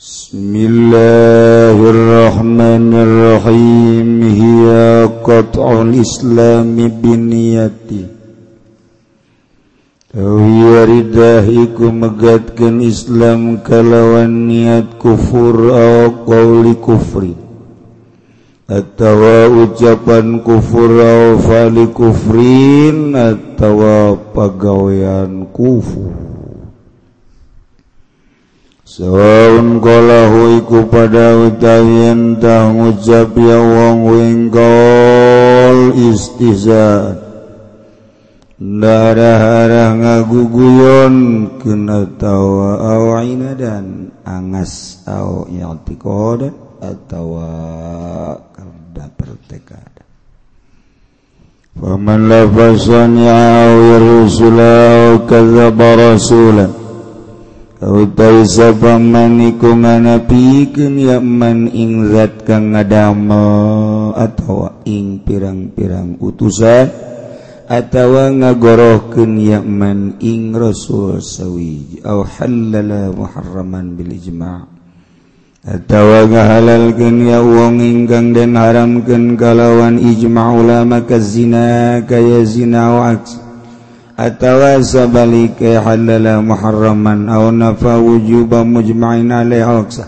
بسم الله الرحمن الرحيم هي قطع الإسلام بنيتي Tawiya ridah iku megatkan Islam kalawan niat kufur au qawli kufri. Atawa ucapan kufur au fali kufrin. Atawa pagawean kufur. Saunkolahu iku pada utawian tah ngucap ya wong wingkol istihza Darah-harah ngaguguyon kena tawa aw inadan angas aw i'tiqadan atau kalda pertekad. Faman lafasani aw rusula aw kadzaba rasulan utawiku nganapiikeun yaman ing zat kang ngadamel atawa ing pirang-pirang utusan atawa ngagorohkeun yaman ing rasul sawiji. Aw halala muharraman bil ijma' atawa ngahalalkeun ya wong ingkang den haramkeun kalawan ijma' ulama ka zina kaya zina wa atawa sabalika halala muharraman aw nafa wujuba mujma'in alaihi aqsa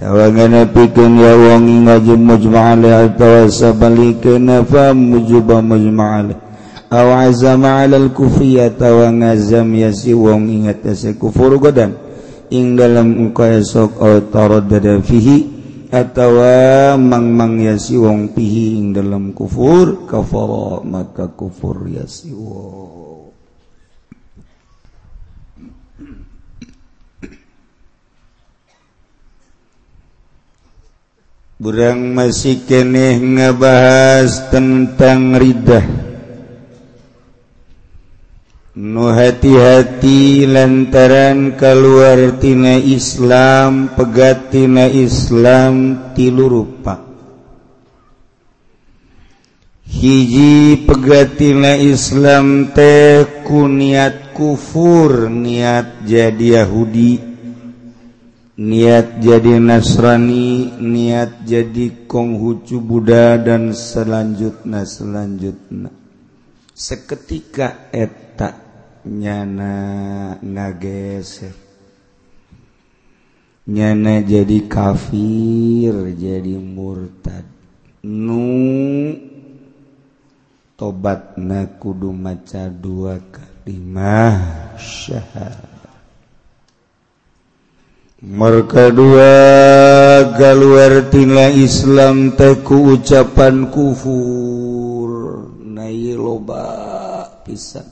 tawangana pikeun ya wong ngajib mujma' alaihi atawa sabalika nafa wujuba mujma' alaihi aw azama 'ala al-kufri atawa ngazam ya si wong ingat ya kufur godan. Ing dalam engkau esok aw taraddada fihi atawa mangmang ya si wong pihi ing dalam kufur kafara maka kufur ya si wong. Burang masih keneh ngebahas tentang ridah. Nu hati-hati lantaran keluartina Islam pegatina Islam tilu rupa. Hiji pegatina Islam teh ku niat kufur niat jadi Yahudi. niat jadi Nasrani, niat jadi Konghucu Buddha dan selanjutnya selanjutnya. Seketika eta nyana ngageser. Nyana jadi kafir, jadi murtad. Nu tobatna kudu maca dua kalimah syahadat. Merkadua galuartina Islam teku ucapan kufur Nay loba pisan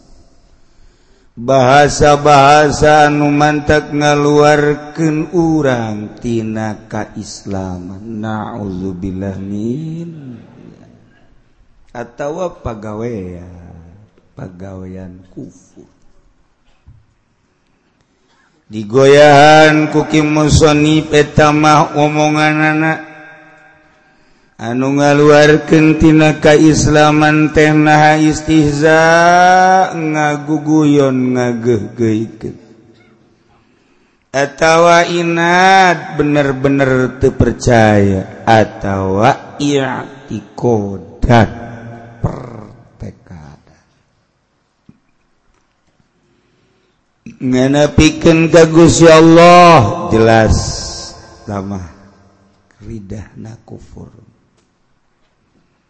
Bahasa-bahasa anu mantak ngaluarkeun urang tina kaislaman. Nauzubillah min. Atawa pagawean, pagawean kufur. digoyahan kuki musoni petamah omongan anak anu ngaluarkentina kaislaman tehnaha istihza ngaguguyon ngagegeikan atawa inat bener-bener terpercaya atawa i'tikodat ngenepikan gagus ya Allah. Jelas. Lama. Ridah na kufur.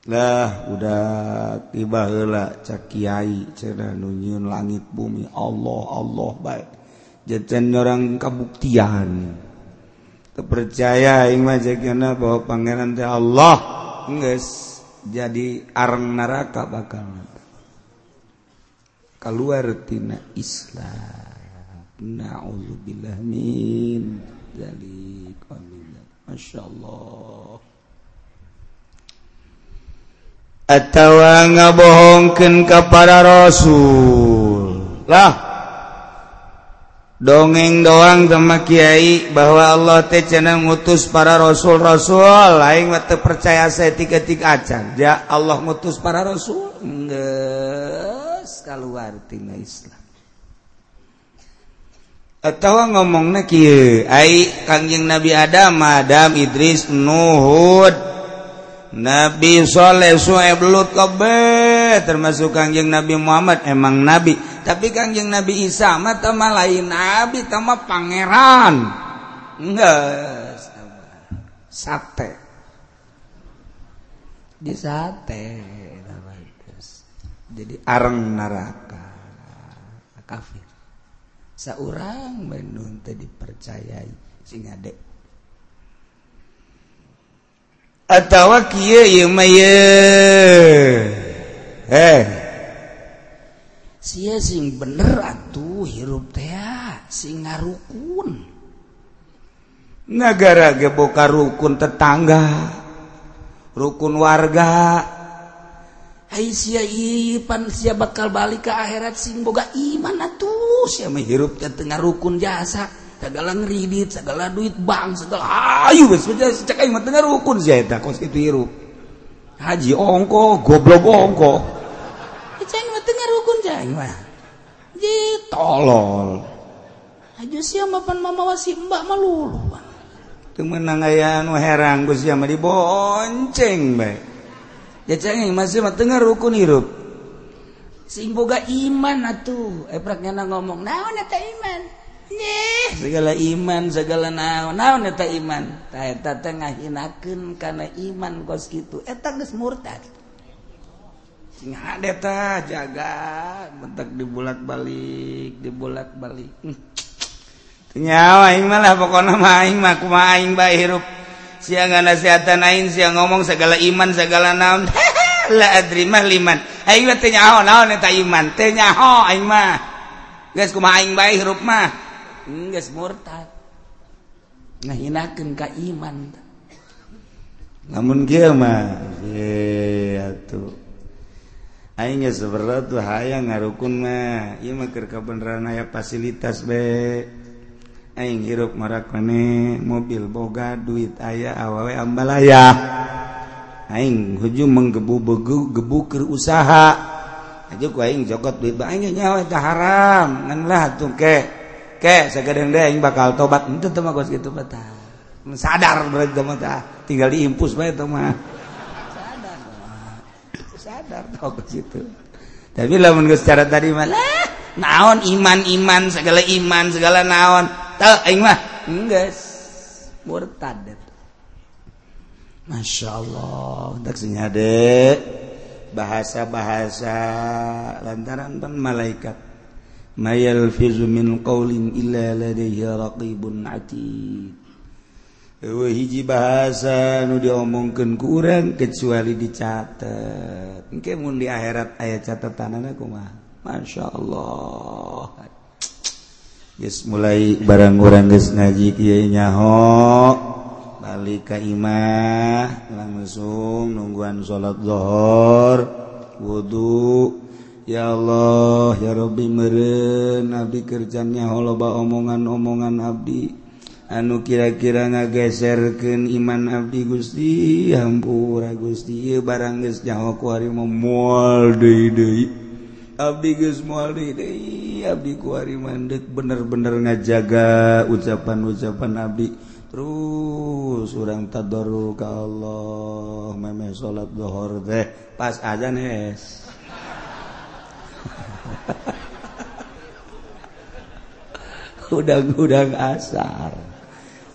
Lah udah tiba hela cakiai cerah nunyun langit bumi. Allah Allah baik. Jajan orang kabuktian. Terpercaya yang majakana bahwa pangeran teh Allah. Nges jadi arang neraka bakal. Keluar tina Islam. Na'udzubillahimin min Masya Allah Atawa ngabohongkeun ka para Rasul. Lah Dongeng doang sama Kiai Bahwa Allah teh cenah ngutus para Rasul-Rasul. Lain teu percaya saya tiga-tiga acan. Ya Allah ngutus para Rasul. Geus Keluar tina Islam. Atau ngomong na Kanjing Nabi Adam Adam Idris Nuhud Nabi Sholeh Sueblutkobet termasuk Kanjeng Nabi Muhammad emang nabi. Tapi Kanjeng Nabi Isa mata lain nabi sama Pangeran. Enggak. Sate. Di sate jadi areng neraka kafir seorang menuntut dipercayai. Sing adek atau kia ye maye eh. Sia sing bener atuh hirup teh sing ngarukun. Nagara geboka rukun tetangga rukun warga. pan si bakal balik ke akhirat sing boga iman tuh si menghirup teh tengah rukun jasa. Segala ngeridit segala duit bank segala ayu wes cek aing mah tengah rukun si eta kos itu hirup. Haji ongko goblok ongko. Cek mah tengah rukun cek mah. Ji tolol. Haji sia mapan mama wasi mbak mah lulu teu meunang aya nu herang geus sia mah dibonceng bae. Tengah rukun hirup. Simboga iman atuh. Eh, Epraknya na ngomong naon eta iman? Nyeh, segala iman segala naon. Naon eta iman? Ta eta teh ngahinakeun kana iman kos kitu. Eta geus murtad. Sing hade jaga. Bentak dibulak-balik dibulak-balik. Hmm. Nyawa aing mah lah pokona mah aing mah kumaha aing bae hirup. siang nasihatan lain siang ngomong segala iman segala naon. La adri mah liman. Aing mah teu nyaho naon eta iman? Teu nyaho aing mah. Geus kumaha aing bae hirup mah? Geus murtad. Ngahinakeun ka iman. Namun kieu mah ye atuh. Aing geus berat tuh hayang ngarukun mah. Ieu mah keur kabeneran aya fasilitas bae aing hirup marak maneh mobil boga duit ayah awawe ambalaya aing hujung menggebu begu gebu ke usaha. Aja ku aing jogot duit ba aing nyawa eta haram ngan lah tuh ke. Ke sagadeng deh aing bakal tobat. Itu tuh mah gitu bata sadar berarti tuh mah tinggal diimpus bae tuh mah. Sadar sadar tau gitu. Tapi lamun secara tadi malah naon iman iman segala iman segala naon. Aing mah. Murtad. Masya Allah tak senyade bahasa-bahasa lantaran tan malaikat. Mayal fizu min qawlin illa ladaihi raqibun atid. Ewe hiji bahasa nu diomongkan ku kecuali dicatat mungkin di akhirat ayat catatan kumah Masya Allah Yes, mulai barang orang guys ngaji nyaho balik Kaimah langsung nungguan salat dhohor wudhu ya Allah ya Rabbi meren Abdi kerjanya holoba omongan-omongan Abdi. Anu kira-kira ngageserken iman Abdi Gusti hampura Gusti. Barang guys nyaho ku memual deui deui Abdi muali Abdi kuari mandek bener-bener ngajaga ucapan-ucapan Abdi. Terus orang tadoru ka Allah meme salat dhuhur teh pas azan es udang-udang asar.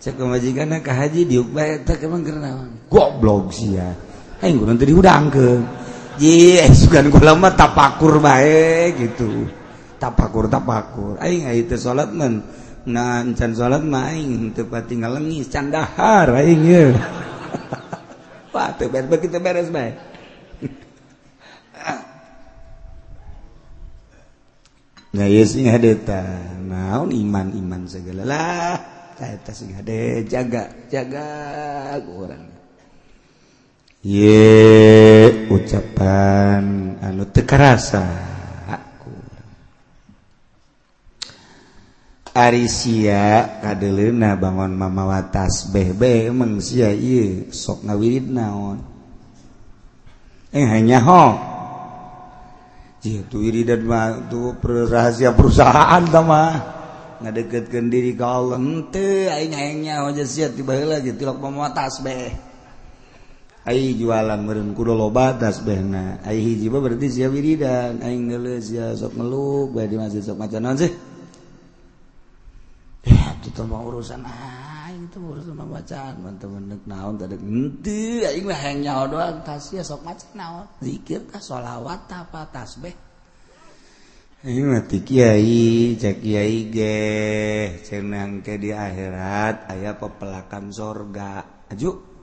Cek majikan ka haji diuk bae teh emang kenaon goblok sia. Aing kudu teu diudangkeun Ji, sugan kula mah tapakur bae gitu. Tapakur tapakur. Aing itu salat men. Nah, encan salat mah aing teu tinggal lengis can dahar aing ye. Wah, teu beres begitu beres bae. Nah, ya sing hadeta. Naon iman-iman segala lah. Saya sing hade jaga jaga urang. ye ucapan anu tekerasa aku. Arisia kadelena bangun mama watas bebe emang sia iya sok ngawirid naon? Eh hanya ho. Itu wiridan mah itu rahasia perusahaan tamah ngadeketkan diri ke Allah. Ente aing aja sia tiba heula ge tilok mama watas beh. Ay jualan meren kudo lo batas behna. Ay hiji ba berarti sia wiridan. Ay ngeles sia sok ngeluk. Bae di masjid sok macan naon sih. Ya itu tuh mah urusan aing tuh urusan mah bacaan. Mantep mendek naon tadi. Henteu aing mah hayang nyaho doang. Tas sia sok macan naon. Zikir tah sholawat tah apa tasbih. Aing mah ti kiai, cek kiai ge. Cenah engke di akhirat aya pepelakan sorga. Aju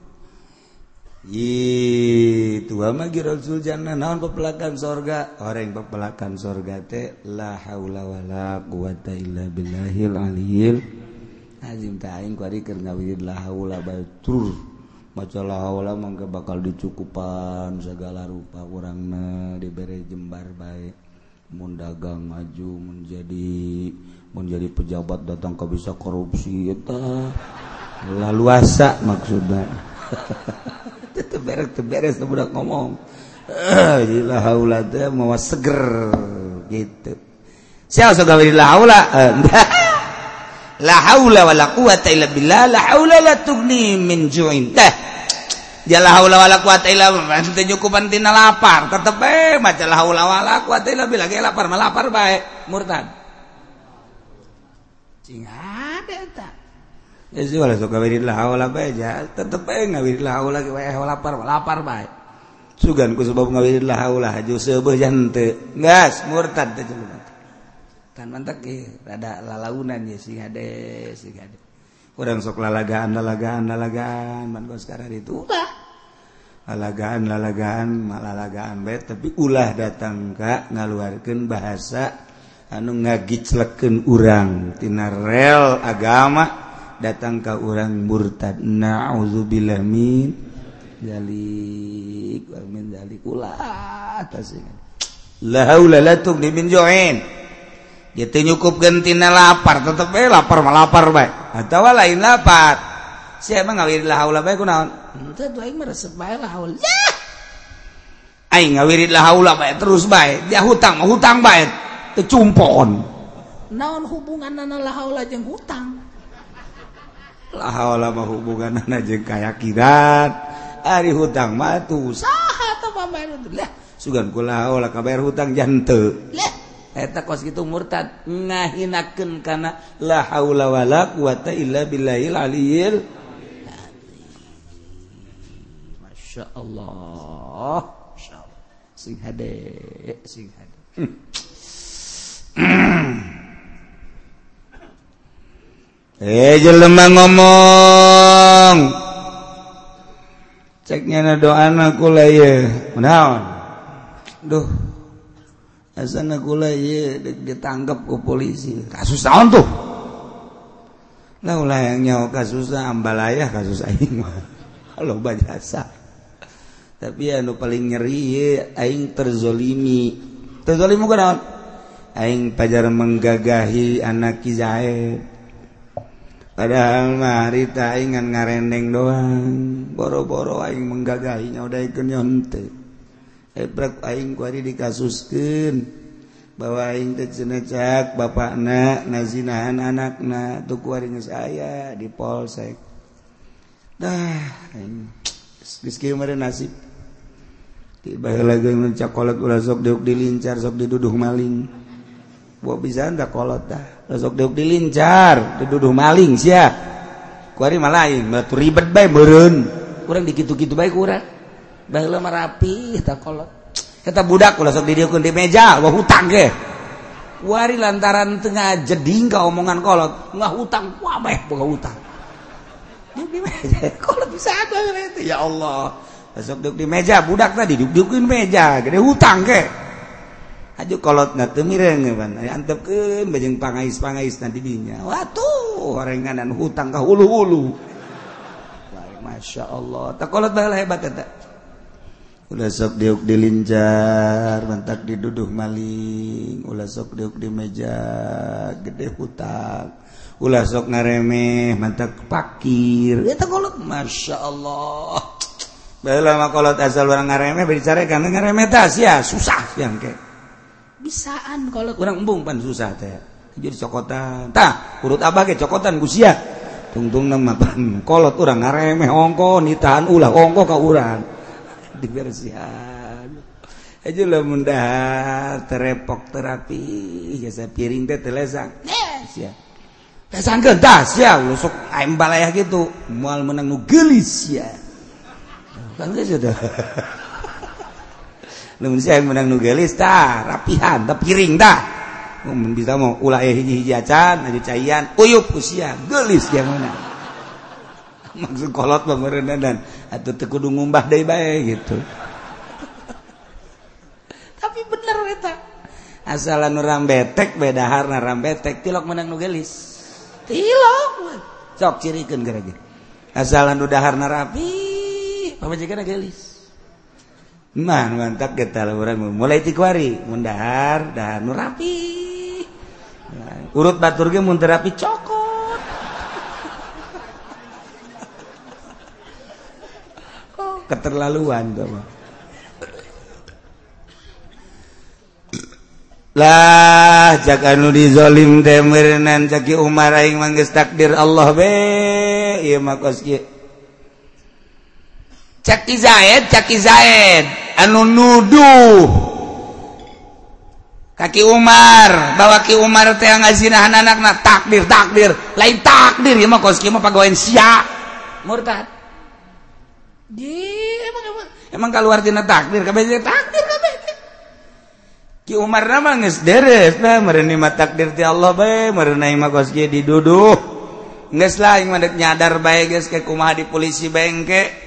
Tuhamagiruljanah naon pepelakan sorga? Orang pepelakan sorga teh la haula wala quwata illa billahil aliyil. Azim ta'ing kuari keur ngawidid la haula batur maca la haula mangga bakal dicukupan segala rupa urangna dibere jembar baik mun dagang maju menjadi menjadi pejabat datang ke bisa korupsi eta. Laluasa maksudnya beres beres udah ngomong. Eh, la haula teh mau seger gitu. Saya usah la haula? Eh, la haula wala quwata illa billah la haula la tugni min ju'in. Teh ya la haula wala quwata illa billah teu nyukupan tina lapar tetep eh maca la haula wala quwata illa billah ge lapar mah lapar bae murtad. Cing ada eta. suganku sebab ngawirlah haula haju seubeuh jante. Gas murtad teh jelema tan mantak ieu rada lalaunan ye sing hade sing hade urang sok lalagaan lalagaan lalagaan man geus karare itu ulah. Lalagaan lalagaan malalagaan bae tapi ulah datang ka ngaluarkeun bahasa anu ngagiclekeun urang tina rel agama. datang ke orang murtad. Naudzubillamin dalik min dalik ulah la haula la tugni min ju'in. Dia teu nyukupkeun tina lapar. Tetep we lapar mah lapar bae. Atawa lain lapar. Sia mah ngawirid la haula bae kunaon? Teu aing mah resep bae la haula. Aing ngawirid la haula bae terus bae. Dia hutang mah hutang bae. Teu cumpon. Naon hubunganna la haula jeung hutang? lama hubungan kayak kirat hari hutang matu sugankukabar hutang jante. Kos itu murtad. Ngahinaken karena la haula wala quwata illa billahil aliyil Masya Allah sing hade sing hade. eh jelema ngomong. Ceknya na doa na kula ye. Menaon duh. Asana kula ye. Ditangkap ku polisi. Kasus tahun tuh? Lah ulah yang nyawa kasus ah, ambalaya kasus aing mah. Kalau bajasa. Tapi anu paling nyeri ye aing terzolimi. Terzolimi ku aing pajar menggagahi anak kizaid padahal marita ingan ngarendeng doang. Boro-boro aing menggagahinya udah ikut nyonte. Ebrak aing kuari dikasuskan bahwa aing teh cenecak bapakna nazinahan anakna. Tuh kuari saya di polsek. Dah aing geus kieu nasib. Tiba lagi mencakolek ulah sok diuk dilincar sok diduduh maling. Buat bisa anda kolot dah. Sok deuk dilincar diduduh maling sia. Kuari malain batu ribet bae meureun. Kurang dikitu-kitu bae kurang baheula mah rapi tak kolot. Eta budak ulah sok didieukkeun di meja gua hutang ge. Kuari lantaran tengah jeding ka omongan kolot nggak hutang wah bae boga hutang. Di meja kolot bisa itu ya Allah. Sok duduk di meja budak tadi duduk-dudukin meja gede hutang ke Aju kolot na temire ngeban, antep ke bajeng pangais pangais nanti dinya. Watuh orenganan hutang ke hulu hulu. Masya Allah, tak kolot bahala hebat tak. Ulah sok diuk dilinjar, mantak diduduh maling. Ulah sok diuk di meja, gede hutang. Ulah sok ngaremeh, mantak pakir. Ya tak kolot, masya Allah. Bahala makolot asal orang ngaremeh, berbicara karena ngaremeh tas ya susah yang kayak. bisaan kalau kurang embung pan susah teh. Jadi cokotan. Tah urut abah ke cokotan gusia. Tungtung nama pan. Kolot urang ngaremeh ongko nitahan ulah ongko ka urang. Dibersihan. Aja lah mudah terepok terapi jasa piring teh telesang sia. Telesangkeun tah sia. Ulah sok aem balayah gitu. Moal menang nu geulis sia. Kan geus Lamun saya menang nugelis dah rapihan tah piring dah Mun bisa mau ulah eh hiji-hiji acan aju uyup usia gelis yang mana. Maksud kolot pemerintah dan atau tekudu ngumbah day bay gitu. Tapi bener eta. Asalan orang betek bedahar naram betek tilok menang nugelis. Tilok. cok ciri gara-gara. Asalan udahar narapi jaga gelis. Man mantap kita orang mulai tikwari mundahar dan nurapi urut batur ge mun terapi cokot. Oh, keterlaluan tuh lah jaga nu dizolim temerenan caki umar aing mangges takdir Allah be. Iya makos kieu caki Zaid caki Zaid anu nuduh. Kaki Umar bawa Ki Umar teh ngazinahan anakna takdir takdir. Lain takdir ieu mah koski mah pagawean sia. Murtad. Di, emang emang. Emang keluar tina takdir kabeh takdir kabeh. Ki Umar nama geus deres nah mereuni mah takdir ti Allah bae mereunai mah koski diduduh. Geus lah aing mah nyadar bae geus ke kumaha di polisi bengke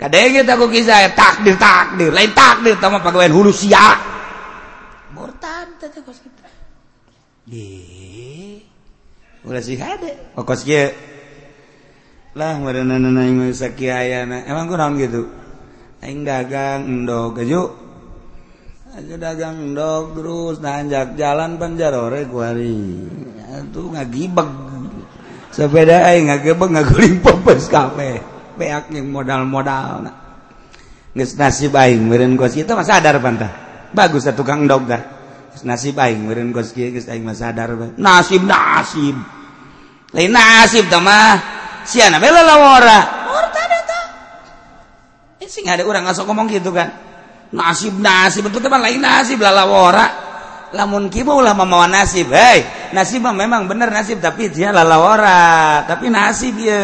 Kadang kita aku kisah takdir takdir lain takdir sama pegawai hulu sia. Murtad tadi kos kita. Di ulah sih ada. Oh kos kia lah mereka nana yang sakiayana. Emang kurang gitu. Aing dagang endog keju. Aku dagang endog terus nanjak jalan penjarore kuari. Itu ngagibeg. Sepeda aing ngagibeg ngaguling popes kafe. Peak yang modal-modal nah nges nasib aing meren kos itu mah sadar pantah bagus satu kang endog dah. Nasib aing meureun kos kieu geus aing mah sadar nasib nasib lain nasib tah mah. Siana bae lalawara murtad eta eh, sing ada urang ngasok ngomong gitu kan. Nasib nasib itu teman lain nasib lalawara lamun kieu ulah mamawa nasib. Hei nasib memang bener nasib tapi dia lalawara tapi nasib ya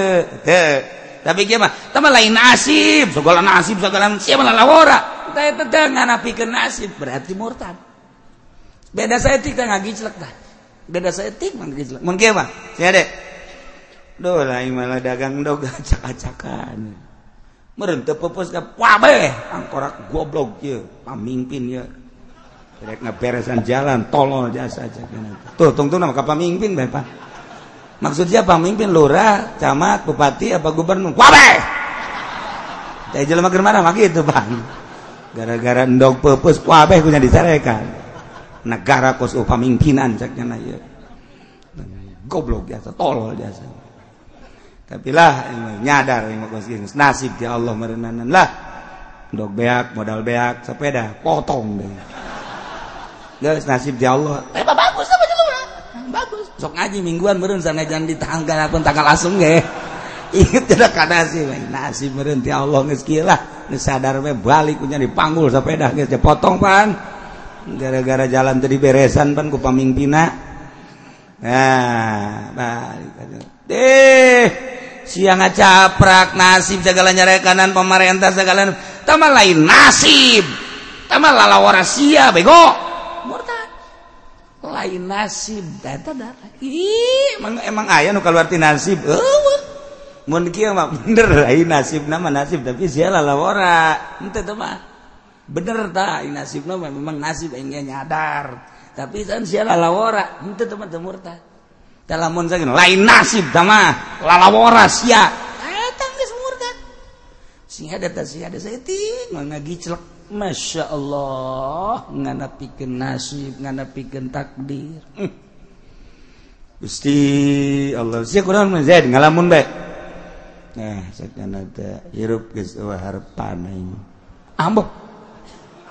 tapi kia Tambah tama lain nasib segala nasib segala siapa lah ora teh napi ke nasib berarti murtad. Beda saya tik ngaji celak dah beda saya tik mah celak mun kieu mah? Dek duh lain malah dagang doa acak-acakan meureun teu peupeus angkorak goblok kieu pamimpin ya Rek ngeberesan jalan, tolong jasa aja. Tuh, tunggu nama kapal mimpin, Bapak. Maksudnya pamimpin lurah, camat, bupati, apa gubernur. Wabe! Jadi jelema mana mah gitu, Bang. Gara-gara ndog pepes wabe punya disarekan negara kos pamimpinan caknya na ya goblok biasa tolol biasa. Tapi lah nyadar nasib ya Allah merenanan. Lah dok beak modal beak sepeda potong deh. Guys nasib ya Allah. Eh bagus. Sok ngaji mingguan meren sanajan di tanggal akun tanggal asung ge. Inget tidak kada sih we nasi meren ti Allah geus kilah geus sadar we balik kunya dipanggul sepeda geus dipotong pan. Gara-gara jalan tadi beresan pan ku pamingpina. Nah balik deh siang caprak nasib segala nyarekanan pemerintah segala tambah lain nasib. Tambah lalawara sia bego. lain nasib data data ih emang emang ayah nu keluar ti nasib? Eueuh. Mun kieu mah bener ai nasib nama nasib tapi sialah lawara henteu teu mah. Bener ta ai nasib nama memang nasib aing nyadar. Tapi kan sialah lawara henteu teu mah teu murtad. Lamun saking lain nasib ta mah lalawara sia. Eta geus murtad. Sing ada ta sia ada saya ti ngagiclek Masya Allah ngana piken nasib ngana piken takdir. Gusti Allah. Si kurang menjadi ngalamun baik nah sekarang ada hirup ke oh, harapan ini ambek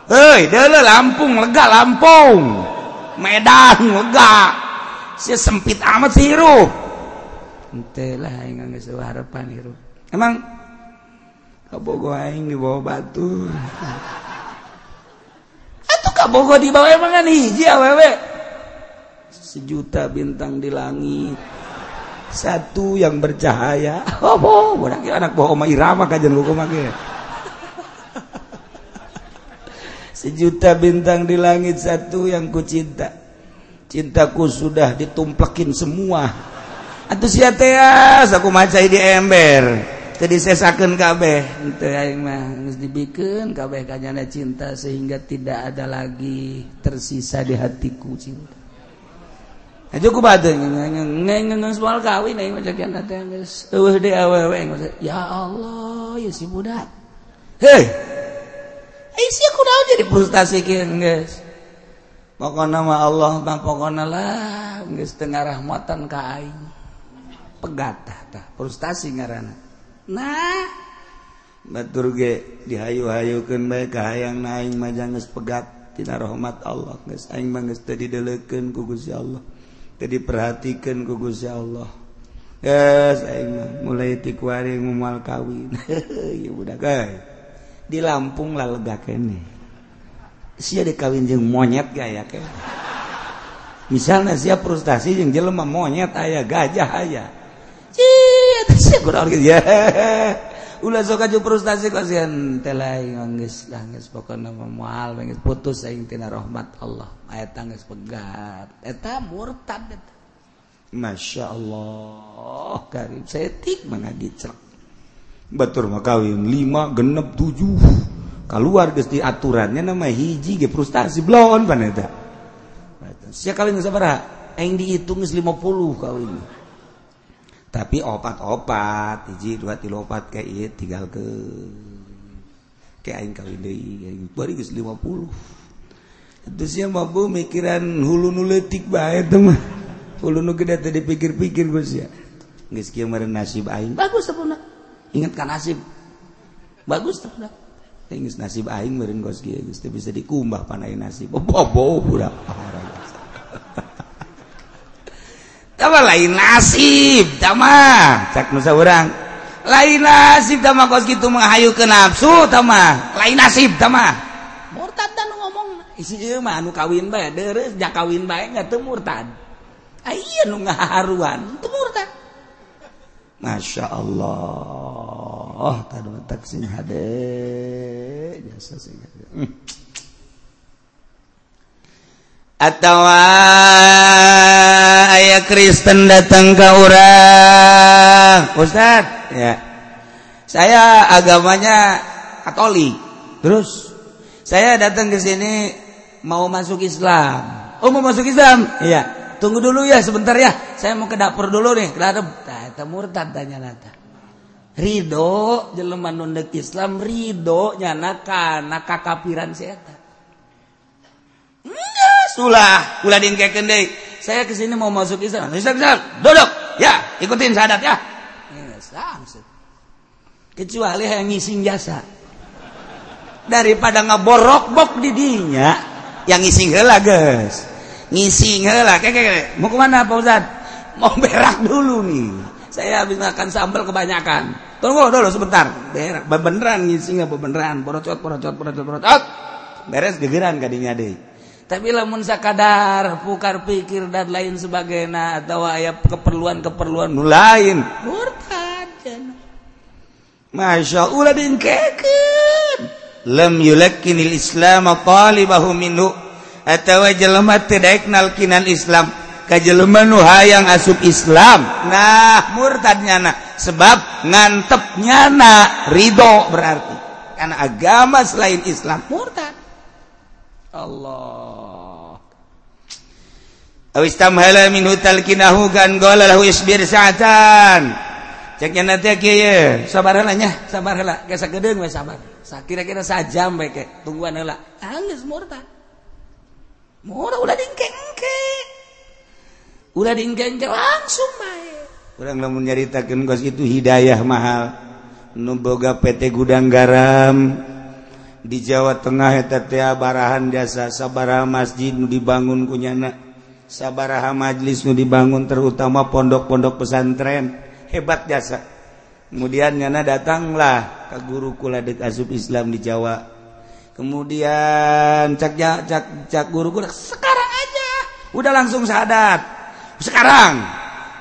hei dulu Lampung lega Lampung. Medan lega. Si sempit amat hirup. Ente lah yang nggak harapan hirup. Emang kabogoing di bawah batu. Atau kabogo di bawah emang kan hiji awewe sejuta bintang di langit. Satu yang bercahaya. Oh boh budak anak bohong oma irama kajian hukum lagi sejuta bintang di langit satu yang ku cinta cintaku sudah ditumplekin semua. Atau si teas aku macai di ember disesakan kabeh. Dibikin kabeh kanyana cinta sehingga tidak ada lagi tersisa di hatiku cinta. Nah, bade ada soal kawin uh, di awewe ya Allah ya si budak. Hei! Isi aku tahu jadi frustasi guys pokokna mah Allah mah pokokna lah geus tengah rahmatan ka aing. Pegat tah frustasi ngaranna nah. Baturge dihayu-hayukeun bae ka hayang naing geus pegat. Tina rahmat Allah geus aing mah geus teu didelekeun ku Gusti Allah. Teu diperhatikeun ku Gusti Allah. Geus aing mah mulai ti kuaring mual kawin. Ieu budak euy. Di Lampung lah lega kene. Sia dikawin jeung monyet gaya kene. Misalnya sia frustasi jeung jelema monyet aya gajah aya. frustasi putus saingtina rahmat Allah. Aya tangis pegat. Eta murtad eta. Masya Allah karim. Saya tik Batur makawin 5 genep 7 keluar gesti aturannya nama hiji ge frustasi blon paneta. Sia kali sabar, aing dihitung 50 kawin. tapi obat-obat hiji dua tilu opat kayak ieu tinggal ke kayak aing kawin deui aing bari geus 50 terus nya mabu mikiran hulu nu leutik bae teh mah. Hulu nu gede teh dipikir-pikir Gus ya. Geus kieu meureun nasib aing. Bagus tepuna ingat kan nasib. Bagus tepuna teh geus nasib aing meureun geus kieu geus bisa dikumbah panai nasib. Bobo budak lain nasib tamah nusa orang lain nasib tamah kos gitu menghayu ke nafsu tamah lain nasib tamah murtad dan ngomong. Isi iya mah anu kawin bae deres ja kawin bae nggak teu murtad. Ah iya nu ngaharuan. Teu murtad. Masya Allah. Oh tadi taksin hade. Jasa sing hade hmm. Atau aya Kristen datang ke orang. Ustad ya. Saya agamanya Katolik. Terus? Saya datang ke sini mau masuk Islam. Oh mau masuk Islam? Iya. Tunggu dulu ya sebentar ya. Saya mau ke dapur dulu nih ke dapur nah, murtad tanya nata Ridho jelema nundek Islam ridho nyana kana kakapiran saya Sulah, ulah dingkekeun deui. Saya ke sini mau masuk Islam. Islam, Islam. Duduk. Ya, ikutin syahadat ya. Kecuali yang ngising jasa. Daripada ngaborok-bok di dinya, yang ngising heula, guys. Ngising heula. Kayak mau ke mana Pak Ustaz? Mau berak dulu nih. Saya habis makan sambal kebanyakan. Tunggu dulu sebentar. Berak. Beneran ngising apa beneran? Porocot, porocot, porocot, porocot. Beres gegeran kadinya deh tapi lamun sakadar pukar pikir dan lain sebagainya atau aya keperluan-keperluan nu lain. Murtad Masya Allah dingkekeun lam yulakinil islam talibahu minhu. Atawa jelema teu daek nalkinan islam. Ka jelema nu hayang asup islam. Nah murtad nyana sebab ngantep nyana ridho berarti. Karena agama selain islam. Murtad. Allah. Awis min talqinahu gan golalahu isbir sa'atan. Ceknya nanti kieu sabar heula nya sabar heula geus sagedeung we sabar. Sakira-kira sajam bae ke. Tungguan heula. Anggeus murta murta ulah dingkengke ulah dingkengke langsung bae urang lamun nyaritakeun gos itu hidayah mahal. Nu boga PT gudang garam. di Jawa Tengah heta barahan jasa sabaraha masjid nu dibangun kunyana. Sabaraha majelis nu dibangun terutama pondok-pondok pesantren. Hebat jasa. Kemudian nyana datanglah ke guru kula dek asub Islam di Jawa. Kemudian cak cak cak guru kula sekarang aja. Udah langsung sadat. Sekarang.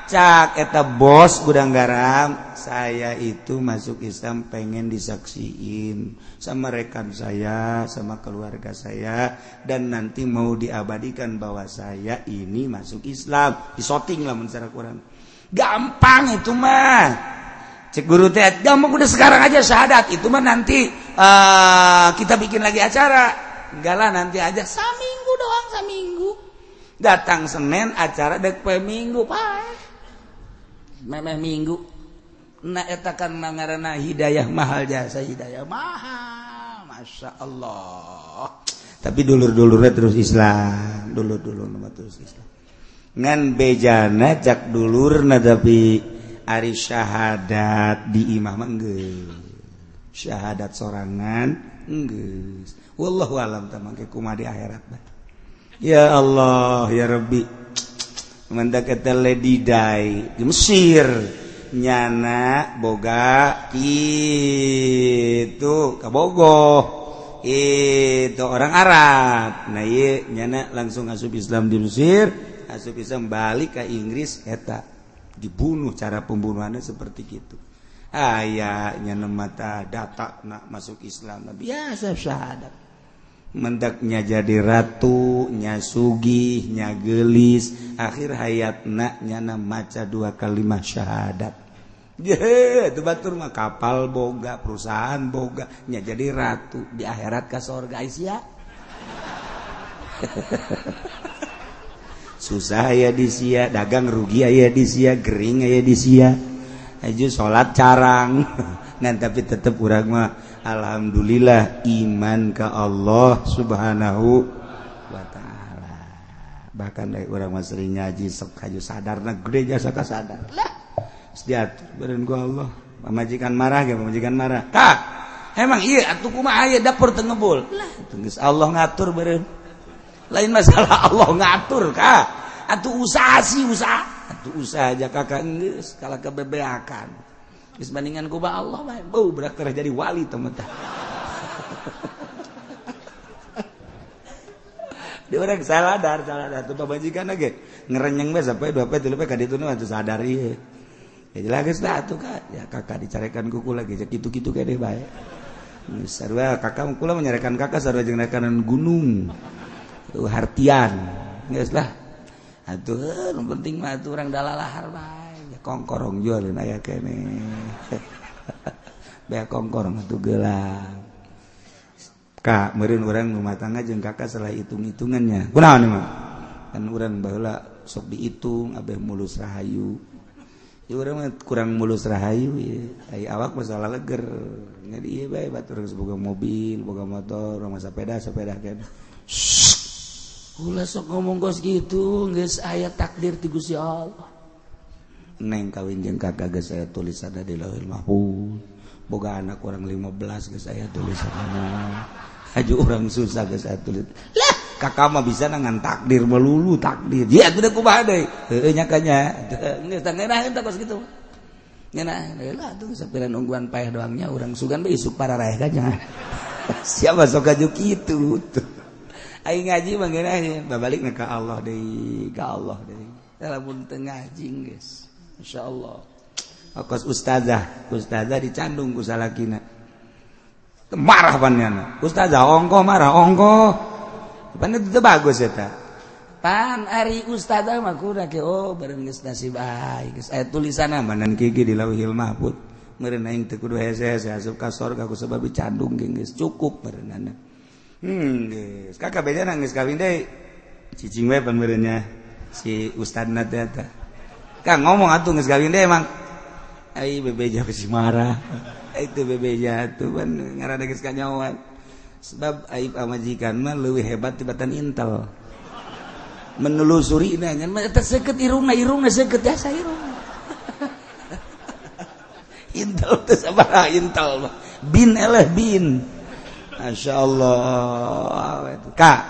Cak eta bos gudang garam saya itu masuk Islam pengen disaksiin sama rekan saya sama keluarga saya dan nanti mau diabadikan bahwa saya ini masuk Islam. Disoting lah secara Quran. Gampang itu mah. Cek guru teh gampang udah sekarang aja syahadat. Itu mah nanti uh, kita bikin lagi acara. Enggak lah nanti aja. Saminggu doang saminggu. Datang Senin acara dek minggu pak memeh minggu. Naetakan mangarana hidayah mahal jasa hidayah mahal. Masya Allah. Tapi dulur-dulurnya terus Islam. Dulur dulur nama terus Islam. Ngan bejana cak dulur tapi ari syahadat di imam enggak syahadat sorangan enggak wallahu alam tamangke kumah di akhirat. Ya Allah ya Rabbi. di Mesir. Nyana boga itu kabogo itu orang Arab. Nah ye, nyana langsung asup Islam di Mesir. Asup Islam balik ke Inggris eta. Dibunuh cara pembunuhannya seperti itu ayah nyana mata data nak masuk Islam. Biasa syahadat. mendaknya jadi ratu nya sugih gelis akhir hayat naknya nyana maca dua kalimat syahadat. Itu batur mah kapal boga perusahaan boga nya jadi ratu. Di akhirat ke surga isya. susah ya di sia dagang rugi ya di sia gering ya di sia. Aja sholat carang. ngan tapi tetap urang mah alhamdulillah iman ka Allah subhanahu wa ta'ala. Bahkan dari urang mah sering ngaji sok kayu sadar na gede jasa ka sadar. Lah sediatur badan ku Allah. Pamajikan marah ge pamajikan marah. Tak emang iya atuh kumaha aya dapur teu ngebul. Lah. Geus Allah ngatur beureun lain masalah Allah ngatur ka. Atuh usaha sih usaha. Atuh usaha aja kakak geus kala kebebeakan. disbandingan kuba Allah mah oh, bau berak jadi wali teman-teman. Dia orang salah dar, salah dar, tuh pamajikan lagi. Ngerenyeng be sampai dua pe tilu pe kaditu nu atuh sadar iya. ya. Jelas guys, da atuh kak. ya kakak dicarikan kuku lagi. Ya, jadi gitu gitu kayak deh ya. baik. Sarwa kakak kula menyarekan kakak sarwa jeung gunung. Tuh hartian. Geus lah atuh penting mah atuh orang dalalahar baik. kongkorong jualin ayah kene. Bea kongkorong itu gelang. Kak merin orang rumah tangga jeng kakak salah hitung hitungannya kunaon nih mah kan orang bahula sok dihitung abeh mulus rahayu. Ya orang mah kurang mulus rahayu ya ay awak masalah leger. Jadi iya baik batur boga mobil boga motor rumah sepeda sepeda kan Kula sok ngomong kos gitu, geus aya takdir ti Gusti Allah. neng kawin jeng kakak geus saya tulis ada di lahir mahfud Boga anak kurang 15 geus saya tulis sana. Haju orang susah geus saya tulis. Lah, kakak mah bisa nangan takdir melulu takdir. Ya tidak kubah deui. Heueuh nya kanya. tak tangenaheun tak kos kitu. Ngenaheun lah tuh sapiran ungguan payah doangnya orang sugan bae isuk para raeh kanya. Siapa sok aju kitu. Aing ngaji mah ngenaheun babalik ka Allah deui, ka Allah deui. Lamun teu ngaji guys. Insya Allah ustazah ustazah dicandung ku salakina. Marah panjana ustazah ongko marah ongko pan itu bagus ya ta pan ari ustazah mah kuda ke oh bareng geus nasib baik geus. Aya tulisanna manan kiki di lauhil mahfud. Meureun aing teu kudu hese-hese asup ka surga ku sebab dicandung geus. Cukup meureunana hmm geus. Kakak bedana nangis kawin deui cicing we pan meureunnya. Si ustazna teh ngomong atuh kawin deh emang bebeja si marah itu bebeja tuh kan ngarana geus kanyawan. Sebab aib amajikan mah leuwih hebat tibatan intel. Menelusuri nanya mah eta seukeut irungna irungna seukeut jasa irungna. Intel teh sabaraha intel bin eleh bin. Masya Allah. Kak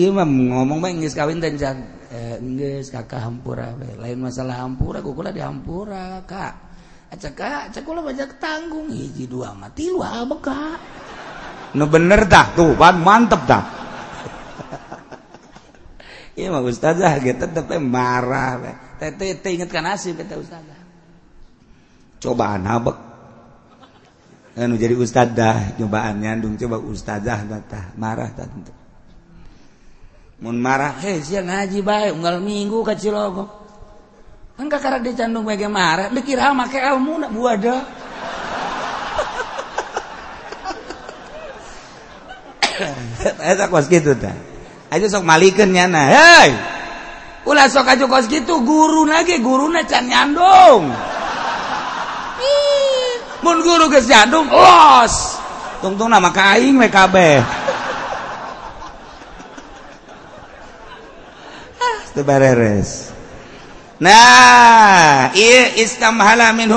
Imam ngomong kawin dan enggak kakak hampura we. lain masalah hampura kukula di hampura kak. Acak kak acak kula banyak tanggung. Hiji dua mati lu apa kak. No bener dah tuh pan mantep dah. Iya mah ustazah gitu tetep marah we. tete ingetkan nasib kata ustazah. Cobaan habek anu jadi ustazah cobaannya dong coba ustazah bata marah tentu. mun marah eh, hei siang ngaji baik unggal minggu ka Cilogo engka karena dicandung bagi marah dikira make ilmu nak buada Eta eh, kos gitu ta. Aja sok malikeun nyana. Hei. Ulah sok aja kos gitu guru lagi guruna can nyandung. Mun guru geus nyandung, los. Tungtung nama kaing we kabeh. beres. Nah Islammin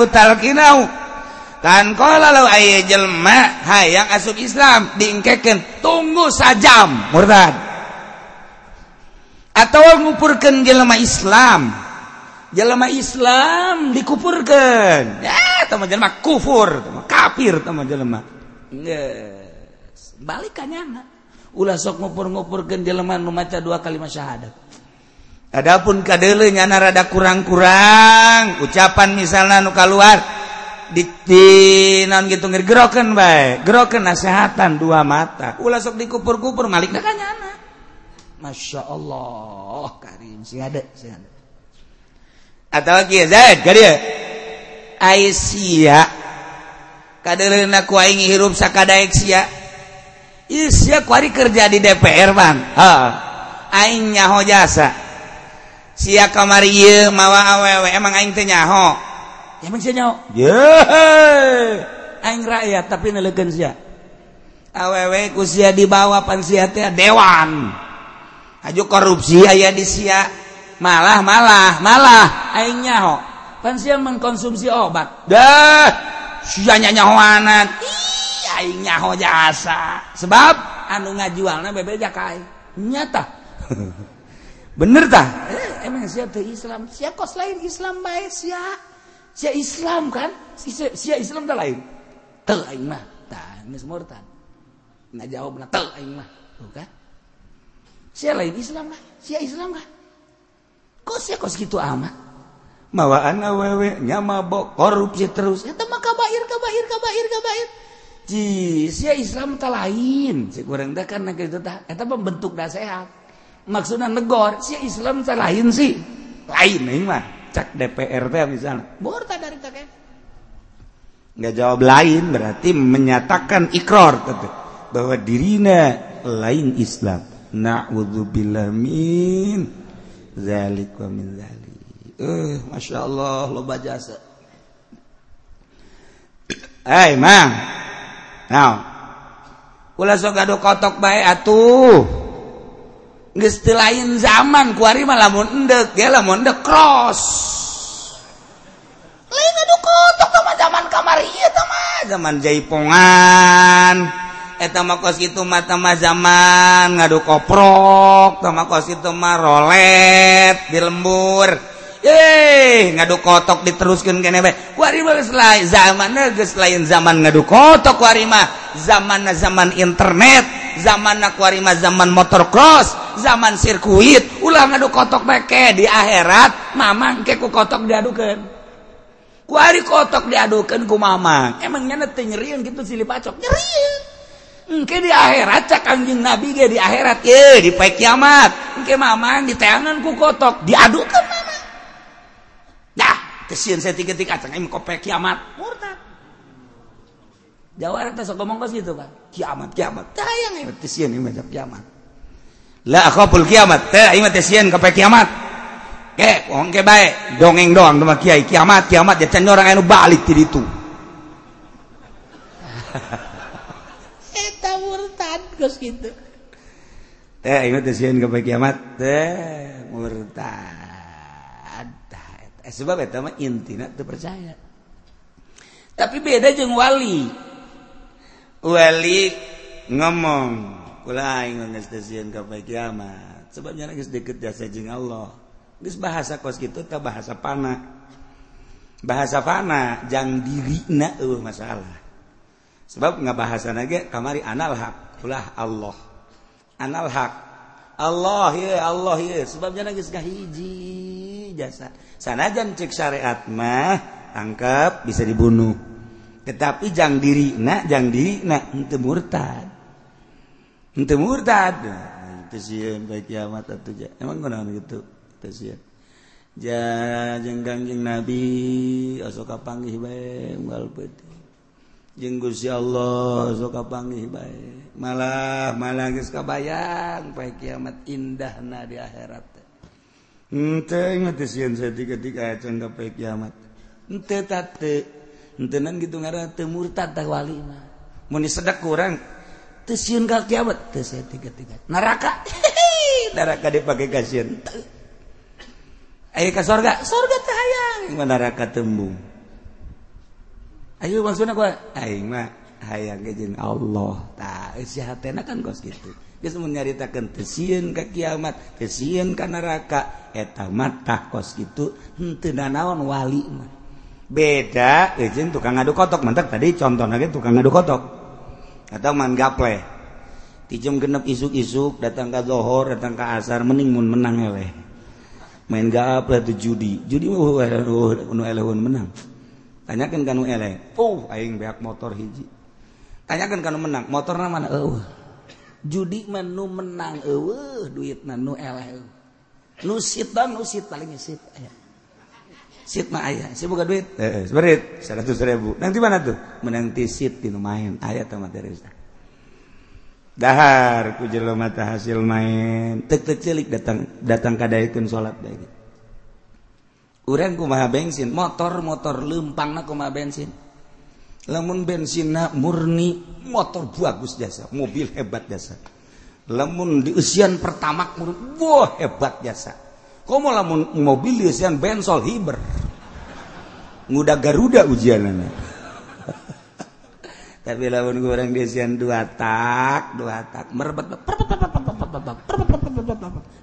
Jelma hayang asub Islam diingkeken tunggu sajam murtad. Atau ngupurkan jelma Islam. Jelma Islam dikupurkan ya teman jelma kufur teman kafir teman jelma. Balikannya ulah sok ngupur-ngupurkan jelma maca dua kalimat syahadat. Adapun kadelenya nyana rada kurang-kurang ucapan misalnya nu keluar di, di non gitu ngergerokan bae, gerokeun nasehatan dua mata. Ulah sok dikupur-kupur malikna dah nyana. Masya Allah Karim si ada si ada. Atau kieu Zaid kadieu. Aisyah kadelena ku aing hirup sakadaek sia. Iya, sia kuari kerja di DPR, Bang. Heeh. Aing nyaho jasa. si kamar mawa awewe emang aing teh nyaho? Emang sih nyaho? Aing rakyat tapi nelegen sia. Awewe ku sia di bawah pan sia teh dewan. Aju korupsi aya di sia. Malah malah malah. Aing nyaho. Pan sia mengkonsumsi obat. Dah. Sia nyahoanat. Aing nyaho jasa. Sebab anu ngajualna bebe jakai nyata. bener tak eh, emang siapa Islam? Siapa kos lain Islam baik siapa siapa Islam kan? Siapa Islam tak lain tuh aing mah. Tak geus murtad. Nggak jawab nah tuh aing mah. Tuh kan? Siapa lain Islam kan siapa Islam kan? Kok siapa kos gitu amat? Mawaan awewe nyamabok korupsi terus. Eta mah kabair kabair kabair kabair. Ji, sia Islam tak lain. Si kurang dah kan. Eta bentuk dah sehat maksudnya negor. Si Islam saya lain sih. Lain nih mah. Cak DPR teh misalnya borta dari tak nggak jawab lain berarti menyatakan ikrar gitu, bahwa dirinya lain Islam. Na'udzubillah min zalik wa min zalik. Eh masya Allah lo bajasa Hei mang now ulah sok ado kotok baik atuh Lain zaman kuari mah lamun endek ge lamun cross. Lain anu zaman kamari ieu tama zaman jaipongan. Eh, Eta mah kos kitu mah tama zaman ngadu koprok, tama kos kitu mah rolet di lembur. Eh, ngadu kotok diteruskan kene bae. Kuari mah geus lain zaman geus lain zaman ngadu kotok kuari mah. Zaman zaman internet, zaman nawarima zaman motor cross zaman sirkuit. Ulang ngadu kotok peke di akhirat mamang keku kotok diadukan kuari kotok diadukan ku mamang emangnya nete nyerian gitu silih pacok. Nyerian. Engke di akhirat cak anjing nabi ge di akhirat. Ye di pai kiamat. Engke mamang di tayangan ku kotok. Diadukan mamang dah kesian saya tiga-tiga cak emang kopek kiamat. Murtad. Jawa orang tak ngomong kos gitu pak. Kiamat, kiamat. Tah yang ya. ingat ini macam kiamat. Lah aku pul kiamat. Tah ingat tesian kape kiamat. Ke, orang ke baik. Dongeng doang sama kiai. Kiamat, kiamat. Dia tanya orang anu balik tidak itu. Eta eh, murtad kos gitu. Teh ingat tesian kape kiamat. Teh murtad. Eh, sebab itu mah itu percaya. tapi beda jeng wali Wali ngomong kiamat. Sebabnya deket jasa Allah. Gis bahasa kos gitu tak bahasa panah bahasa fana jang diri na uh, masalah. Sebab nggak bahasa naga kamari anal hak ulah Allah. Anal hak. Allah ya Allah ya sebabnya nagis hiji jasa. Sanajan cek syariat mah tangkap bisa dibunuh. tetapi jang diri nak jang diri nak ente murtad. Ente murtad. Itu sih baik kiamat atuh emang kena gitu? Itu sih ja jeung nabi sok kapanggih baik unggal peuting jeung Gusti Allah sok kapanggih baik malah malah geus kabayang baik kiamat indahna di akhirat. Ente ingat sieun saeutik ayat cenah baik kiamat. Ente tate. tenan gitu ngara teu murtad tah wali mah. Mun kurang teu sieun ka kiamat teu tiga-tiga neraka neraka dipake kasihan sieun ayo ka sorga. Sorga teh hayang. Mah neraka tembung. Ayo maksudnya kau aing mah hayang jeung Allah. Tak si hatena kan kos gitu geus mun nyaritakeun teu sieun ka kiamat teu sieun ka neraka eta mah tah kos gitu henteu nanaon wali mah. beda izin tukang ngadu kotok. Mantap tadi contoh lagi tukang ngadu kotok. Atau man gaple. Tijem genep isuk-isuk datang ke zohor datang ke asar mending mun menang eleh. Main gaple tuh judi. Judi mah uh elehun menang. Tanyakan kanu eleh. Oh aing beak motor hiji. Tanyakan kanu menang motor mana? Eueuh. Judi mah nu menang eueuh. Duitna nu eleh nu sitan nu sit paling sit ayah. sitmah ayah si boga duit. Eh, eh, seberit. Seratus ribu. Nanti mana tuh? Menang tisit di main ayah sama terus dahar ku jelo mata hasil main. Tek tek tecelik datang datang kadaikun sholat baik urang kumaha bensin. Motor motor lempang kumaha bensin. Lamun bensinna murni motor bagus jasa. Mobil hebat jasa. Lamun di usian pertama wah hebat jasa. Komo lamun mobil di usian bensol hiber nguda garuda ujianana tapi lawan goreng desian dua tak dua tak merebet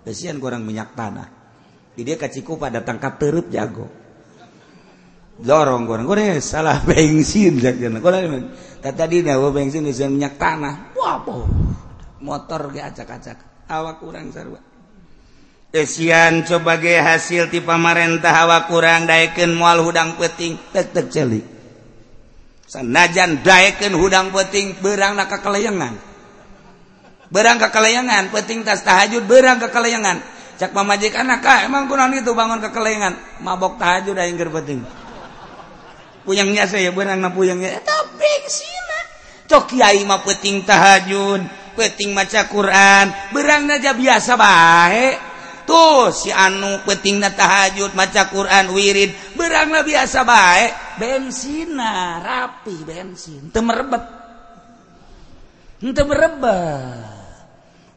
desian kurang minyak tanah jadi dia kaciku pada tangkap terup jago dorong goreng goreng salah bensin goreng tadi nih bensin desian minyak tanah wah motor ge acak-acak awak kurang sarwa Desian sebagai hasil ti pamarentah hawa kurang daiken mual hudang peting tetek celik. Sanajan daiken hudang peting berang na kekelayangan. Berang kekelayangan, peting tas tahajud berang kekelayangan. Cak pamajikan kak ah, emang kunaon itu bangun kekelayangan. Mabok tahajud aing keur peting. Puyangnya saya berang na puyangnya. Eh, tapi sina. Cok kiai mah peting tahajud, peting maca Quran, berang aja biasa baik. tuh si anu penting tahajud maca Quran wirid. Beranglah biasa baik bensin rapi bensin. Temerebet temerebet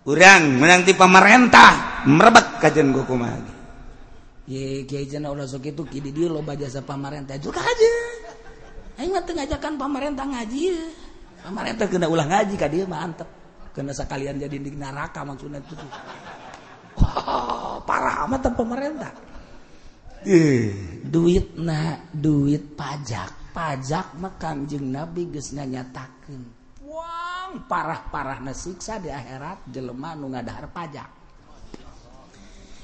urang menang ti pemerintah merebet kajian gue kumagi ye kiai jana ulah sok itu kidi dia loba jasa pemerintah juga aja mah teu ngajakan pemerintah ngaji pemerintah kena ulah ngaji kah dia mantep kena sekalian jadi di neraka maksudnya itu tuh. Wah, parah amat pemerintah. Eh, duit na duit pajak. Pajak makanjeng nabi gesnya nyatakan wang parah-parah nasiksa di akhirat jelema nu ngadahar pajak.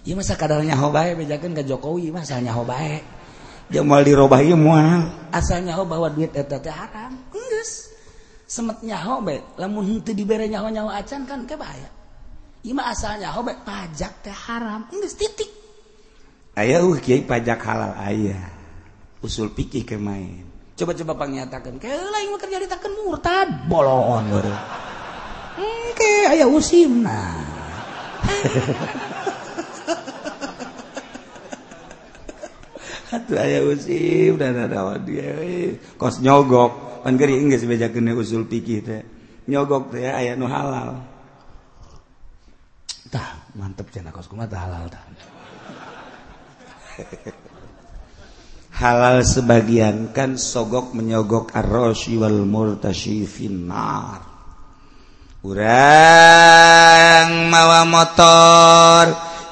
Iya masa kadarnya hobae bejakan ke Jokowi masanya hobae jamal dirobah ieu moal asalnya ho bawa duit eta teh haram. Geus. Semet nyaho bae lamun henteu dibere nyaho-nyaho acan kan kebaya Ima asalnya hobe pajak teh haram. Enggak titik. Ayah uh kiai pajak halal ayah Usul pikir ke main. Coba-coba pangnyatakan Kela yang kerja ditakan murtad Bolongon gitu Oke hmm, ayah usim nah. Hatu ayah usim dan ada dia Kos nyogok. Pan geri enggak sebejakan usul pikir teh. Nyogok teh ayah nu halal. tah mantep cina kosku mah halal tah. Halal sebagian kan sogok menyogok arrosi wal murtashi finnar. Urang mawa motor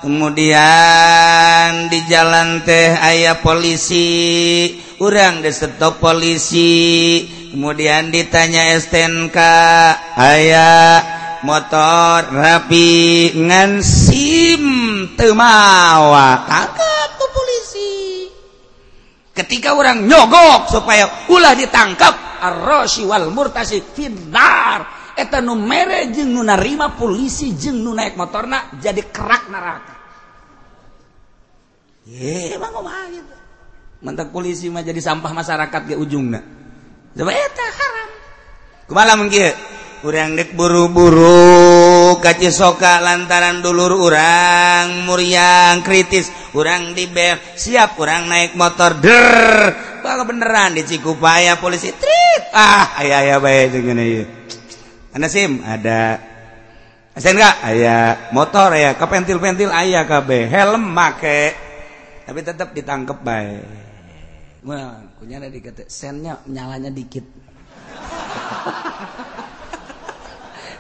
kemudian di jalan teh ayah polisi. Urang di stop polisi kemudian ditanya STNK ayah motor rapi ngan SIM temawa ah. tangkap tuh polisi. Ketika orang nyogok supaya ulah ditangkap arrosi wal murtasi finar eta nu mere jeung nu narima polisi jeung nu naik motorna jadi kerak neraka. Ye emang kumaha gitu. Mentak polisi mah jadi sampah masyarakat ke ujungna. Coba eta haram. Kumaha mungkin ujung dek buru-buru kaci soka lantaran duluur orang muriang kritis kurang di bel siap kurang naik motor der kalau beneran dicikupaya polisi trip ah aya baik SIM ada enggak aya motor ya ke pentil-pentil ayah KB helm make tapi tetap ditangkap baik punya di sennya nyalanya dikit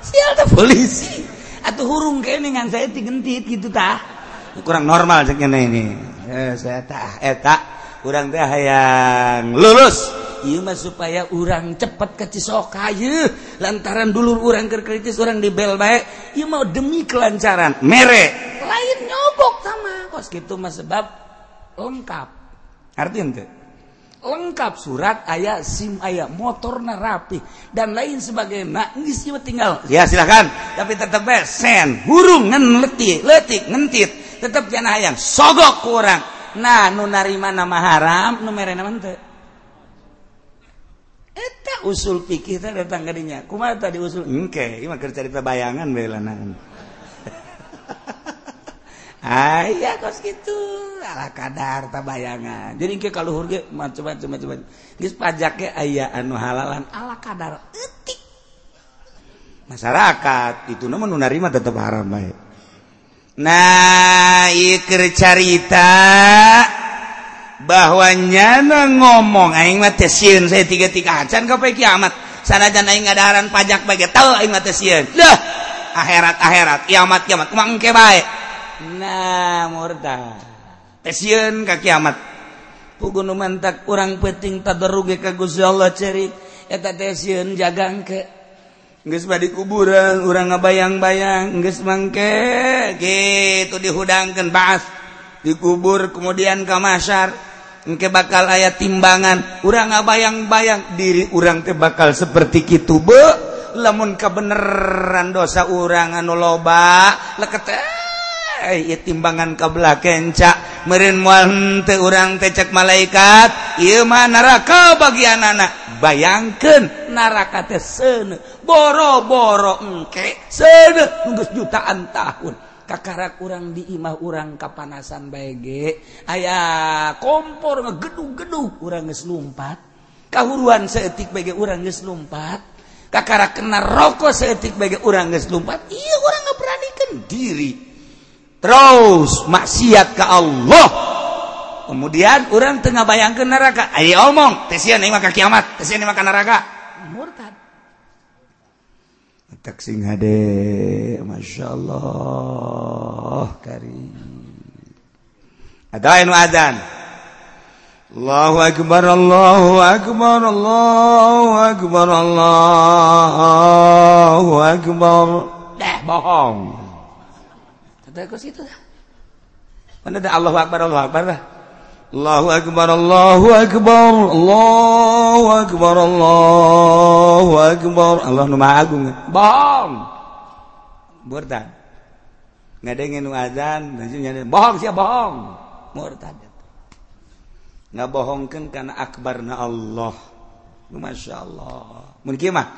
sial polisi. Atau hurung keningan saya tigentit gitu tah. Kurang normal segini ini. Eh, saya tah eh tak. Kurang teh hayang lulus. Iya mah supaya orang cepet ke Cisoka lantaran dulu orang kerkritis orang di bel baik iya mau demi kelancaran. Mere. Lain nyobok sama. Kos gitu mah sebab lengkap. Artinya tuh lengkap surat ayat SIM ayat motor rapi. Dan lain sebagai nangis cuma tinggal. Ya silahkan tapi tetap sen hurung ngen letik letik ngentit. Tetap jangan ayam sogok kurang nah nu narima nama haram nu merena mante eta usul pikir datang datang kadinya kumaha tadi usul? Engke ieu ini mah cerita bayangan beulanan Ah, aya kos gitu. Ala kadar tak bayangan. Jadi ke kalau hurge macam-macam macam geus pajaknya aya anu halalan ala kadar etik masyarakat itu namun nu narima tetap haram bae. Nah ieu carita bahwa nyana ngomong aing mah teh sieun saya tiga-tiga acan ka kiamat. Sanajan aing ngadaharan pajak bae teu aing mah teh sieun. Lah akhirat akhirat kiamat kiamat. Kumangke bae. nah murtad tesieun ka kiamat. Pugun mantak urang peting tadaruge ka Gusti Allah ceri eta tesien jagang ke. Geus badi kuburan urang ngabayang-bayang geus mangke gitu dihudangkeun baas. Dikubur kemudian ka masyar engke bakal aya timbangan. Urang ngabayang-bayang diri urang teh bakal seperti kitu be. Lamun kabeneran dosa urang anu loba lekete timbangan kebelah kenca. Merin muante urang tecek malaikat Iman neraka bagian anak bayangkan naraka sene boro-boro engke sene nunggus jutaan tahun. Kakak kurang diimah urang kapanasan baige ayaah kompor ngegedung-gedung urang numpat. Kahuruan seetik bagi urang numpat. Kakara kena rokok seetik bagi urang numpat. Iya orang ngeberanikan diri. terus maksiat ke Allah. Kemudian orang tengah bayang ke neraka. Ayo omong tesian ini maka kiamat tesian ini maka neraka. Murtad. Tak sing hade masya Allah karim. Ada yang adzan Allahu akbar Allahu akbar Allahu akbar Allahu akbar. Dah bohong. itu mana dah Allahu Akbar Allahu Akbar dah Allahu Akbar Allahu Akbar Allahu Akbar Allahu Akbar. Allah nu maha agung bohong. Murtad. Ngadengin nu azan bohong sia bohong. Murtad. Ngabohongkeun kana akbarna Allah. Masya Allah mungkin mah?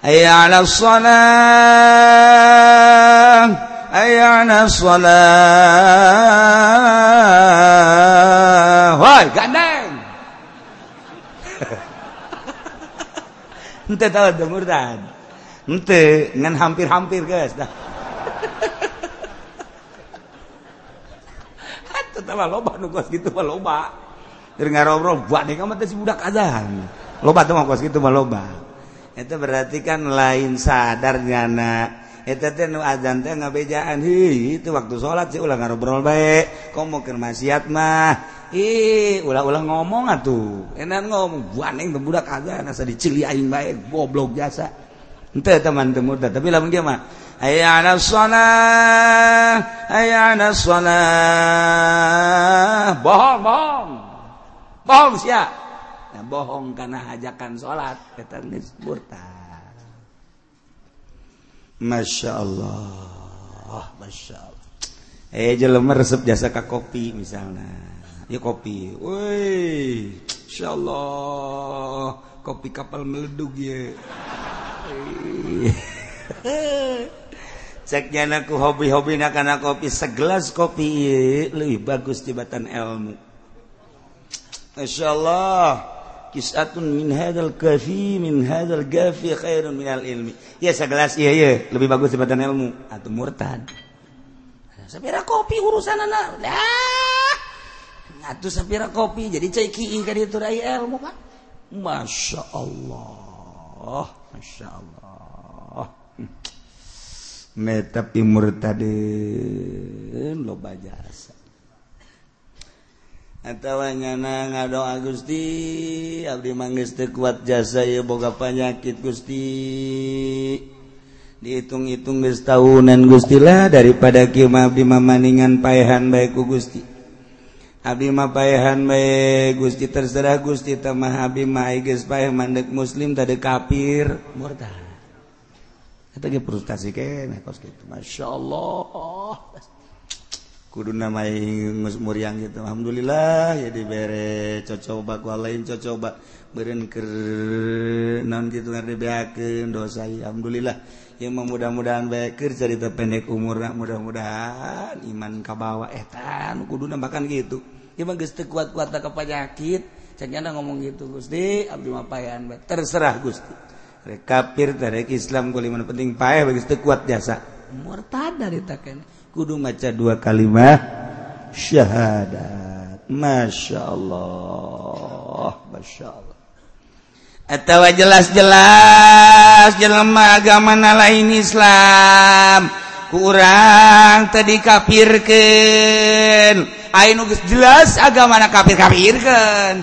Hayya 'alas shalah ayana sholat wah gandeng. Ente tahu dengur dan ente ngan hampir-hampir guys. Dah. Tetap loba nu kos gitu mah loba. Dari ngarobrol buat nih kamu si budak azan. Loba tuh mah kos gitu mah loba. Itu berarti kan lain sadarnya nak. adbejaan itu waktu salat sih ulang ngobrol baik. Kau mau ke maksiat mah? Ih ulah-ulah ngomong atuh. Enak ngomong. Buaning budak kagak. Nasa dicili aing baik. Goblok jasa. Ente teman temu tapi lamun dia mah ayana shalah ayana shalah bohong bohong. Bohong sia. Nah, bohong karena ajakan salat eta geus murtad. Masya Allah Masya Allah eh jelema resep jasa ka kopi misalnya. Ya kopi. Woi Masya Allah kopi kapal meleduk ya ceknya aku hobi-hobi nakana kopi. Segelas kopi lebih bagus jembatan ilmu. Masya Allah kisatun min hadal kafi min hadal gafi khairun min al ilmi. Ya segelas iya iya. Lebih bagus daripada ilmu. Atau murtad. Sapira kopi urusan anak. Dah ngatu sapira kopi jadi cai ki ka dieu rai ilmu pak. Masya Allah. Masya Allah. Metap imur tadi lo jasa. nyana ngado Gusti Abdi manggis kuat jasa boga panyakit Gusti. Dihitung-hitung guys tahunan Gustilah daripada Kima Abdi mamaningan payahan baikku Gusti. Abimah payahan bae Gusti terserah Gusti tamah Abi Mages payah mandek muslim tadi kafir. Murtad. Frustasi prestasi kene Masya Allah. kudu nama muriang gitu. Alhamdulillah ya dibere cocoba gua lain cocoba. Beren ke non gitu dibeakeun dosa Alhamdulillah. Yang mudah-mudahan baikir cerita pendek umurna mudah-mudahan iman kabawa. Eh, Etan kudu nambahkan gitu. Imang geus teu kuat-kuat ka penyakit cenah ngomong gitu Gusti. Abdi mapayan bae. Terserah Gusti. Rek kafir rek Islam kuliman penting pae bagi teu kuat jasa. Murtad dari takene kudu maca dua kalimat syahadat. Masya Allah Masya Allah atau jelas-jelas jelema agama lain Islam. Kurang tadi kafirkan. Ayo nugus jelas agama na kafir kafirkan.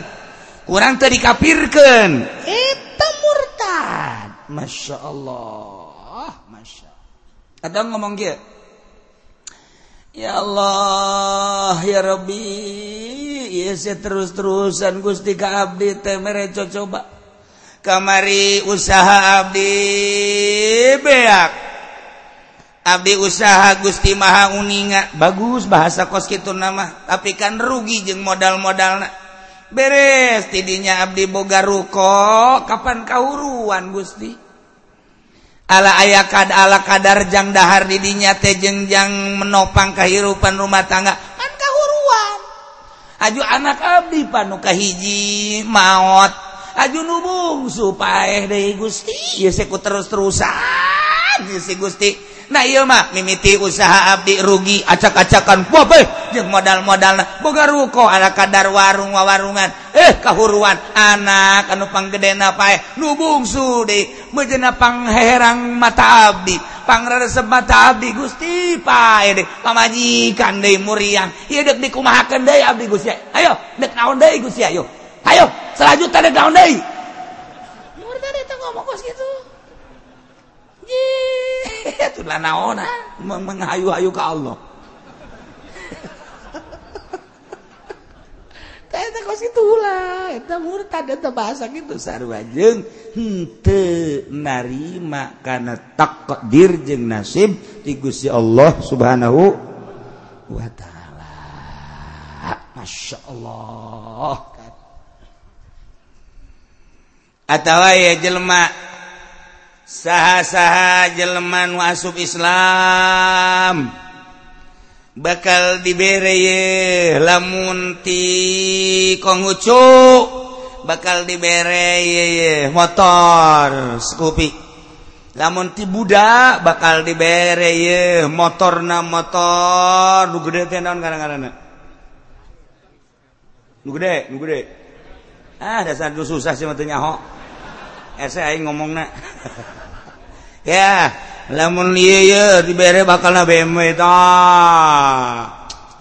Kurang tadi kafirkan. Itu murtad. Masya Allah Masya Allah. Ada ngomong gitu ya Allah ya Rabbi, Robbi terus-terusan Gusti ka Abdi temere coba. Kamari usaha Abdi beak. Abdi usaha Gusti Maha uninga. Bagus bahasa kos gitu nama. Tapi kan rugi jeung modal-modal beres tidinya Abdi boga ruko kapan kauruan Gusti? ala aya kad ala kadarjang dahar didinya tejengjang menopang kehidupan rumah tangga. Kan kahuruan. Aju anak abdi panuka hiji maut aju nubung supaya deh gusti. Ya seku terus terusan ya si gusti. Naymah mimiti usaha Abdi rugi acak-acakan bobeh jeung modal-modal boga ruko anak kadar warung wawarungan. Eh kahuruan anak anu panggedena pae nu bungsu deui meujena pangherang mata abdi. Pangresep mata abdi Gusti pae deui pamajikan deui muriang. Ieu deuk dikumahakeun deui abdi Gusti. Ayo deuk naon deui Gusti ayo. Ayo selanjutnya deuk naon deui murid teh ngomong kos gitu itulah naona. Menghayu-hayu ke Allah. Eta kos itulah, eta murtad eta bahasa gitu sarua jeung henteu narima kana takdir jeung nasib ti Gusti Allah Subhanahu wa taala. Masya Allah. Atawa ya jelma saha-saha Jelman wasub Islam. Bakal dibereye lamunti kongucu bakal dibereye motor skupi. Lamunti Buddha bakal dibereye motor na motor. Nu gede teh naon karang-karana nu gede nu gede. Ah dasar susah sih mah teu nyaho. Eh, saya ngomong ya lamun diberre bakal BMW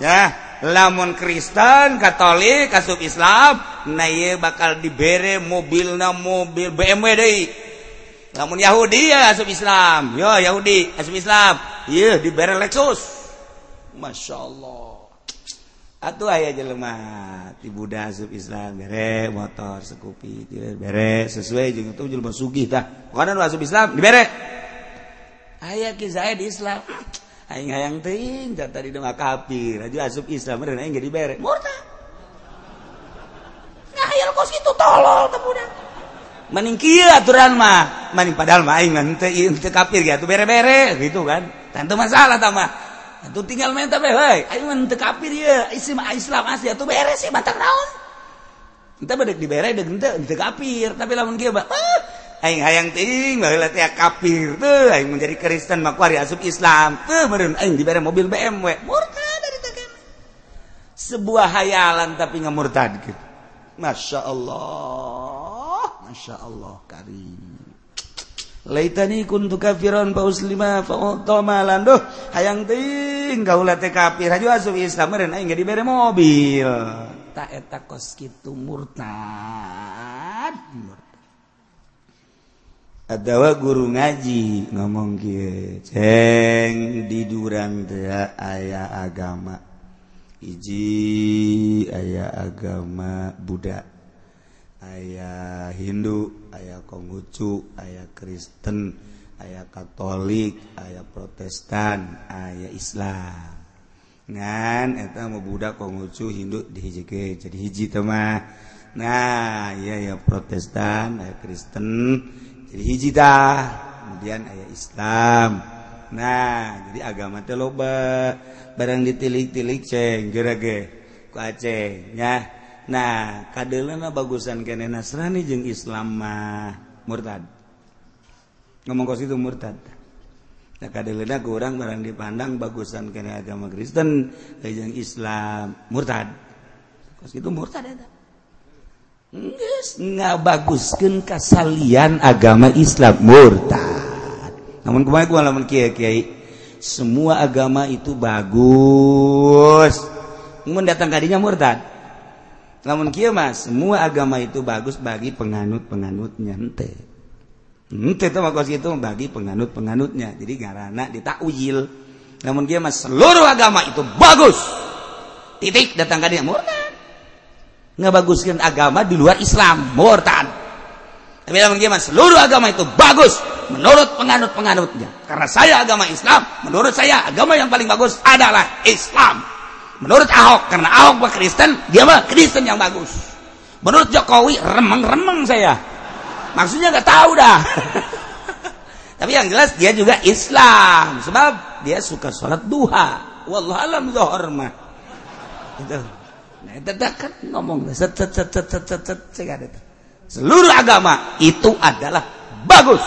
ya lamun Kristen Katolik kasub Islam na bakal diberre mobil na mobil BMW De namun Yahudi ya asub Islam. Yo Yahudi asub Islam. Y diberre Lexus. Masya Allah. Atuh ayah jelema ti Buddha sub Islam bere motor sekupi bere sesuai jeung itu jelema sugih tah. Kana nu asup Islam dibere aya ki di Islam. Aing hayang teuing tadi mah kafir. Aju asup Islam meureun aing jadi bere murtad ngahayal kos kitu tolol teh budak. Aturan mah. Mending padahal mah aing teu teu kafir tuh bere-bere gitu kan. Tentu masalah tah mah tuh tinggal minta be hei ayo teu kafir ieu Islam Islam asli atuh beres sih batang naon? Entah bedek dibere dek ente ente kafir tapi lamun kieu mah ah, aing hayang ting baheula teh kafir teu aing menjadi Kristen mah asup Islam. Teu meureun aing dibere mobil BMW murtad dari teh sebuah hayalan tapi ngamurtad gitu Masya Allah. Masya Allah karim kun kafiron Duh, hayang ting gaula kafir haju asup Islam meureun aing dibere mobil. Ta eta kos kitu murtad. Adawa guru ngaji ngomong kieu, ceng di durang teh aya agama. Iji aya agama budak aya Hindu aya Konghucu aya Kristen aya Katolik aya Protestan aya Islam. Ngan eta mau budak Hindu dihijike jadi hiji tema nah iya ya Protestan aya Kristen jadi hiji dah. Kemudian aya Islam. Nah jadi agama teh loba. Barang ditilik-tilik ceng gerage ku aceh ya Nah ka bagusan ke Nasrani jeung Islam murtad. Ngomong kos itu murtad. Kurang barang dipandang bagusan ke agama Kristen Islam murtad. Itu murtad nggak baguskan kasalian agama Islam murtad. Namun Kyai semua agama itu bagus. Mendatang tadinya murtad namun kia mas semua agama itu bagus bagi penganut-penganutnya. Ente. Ente itu maksud itu bagi penganut-penganutnya. Jadi karena ditakwil. Namun kia mas seluruh agama itu bagus. Titik datang ke dia murtad nggak baguskan agama di luar Islam murtad tapi namun kia mas seluruh agama itu bagus menurut penganut-penganutnya. Karena saya agama Islam menurut saya agama yang paling bagus adalah Islam Menurut Ahok, karena Ahok bukan Kristen, dia mah Kristen yang bagus. Menurut Jokowi, remeng-remeng saya. Maksudnya nggak tahu dah. Tapi yang jelas dia juga Islam, sebab dia suka sholat duha. Wallah alam zuhur mah. Itu. Nah, itu kan ngomong set set set set set set set Seluruh agama itu adalah bagus.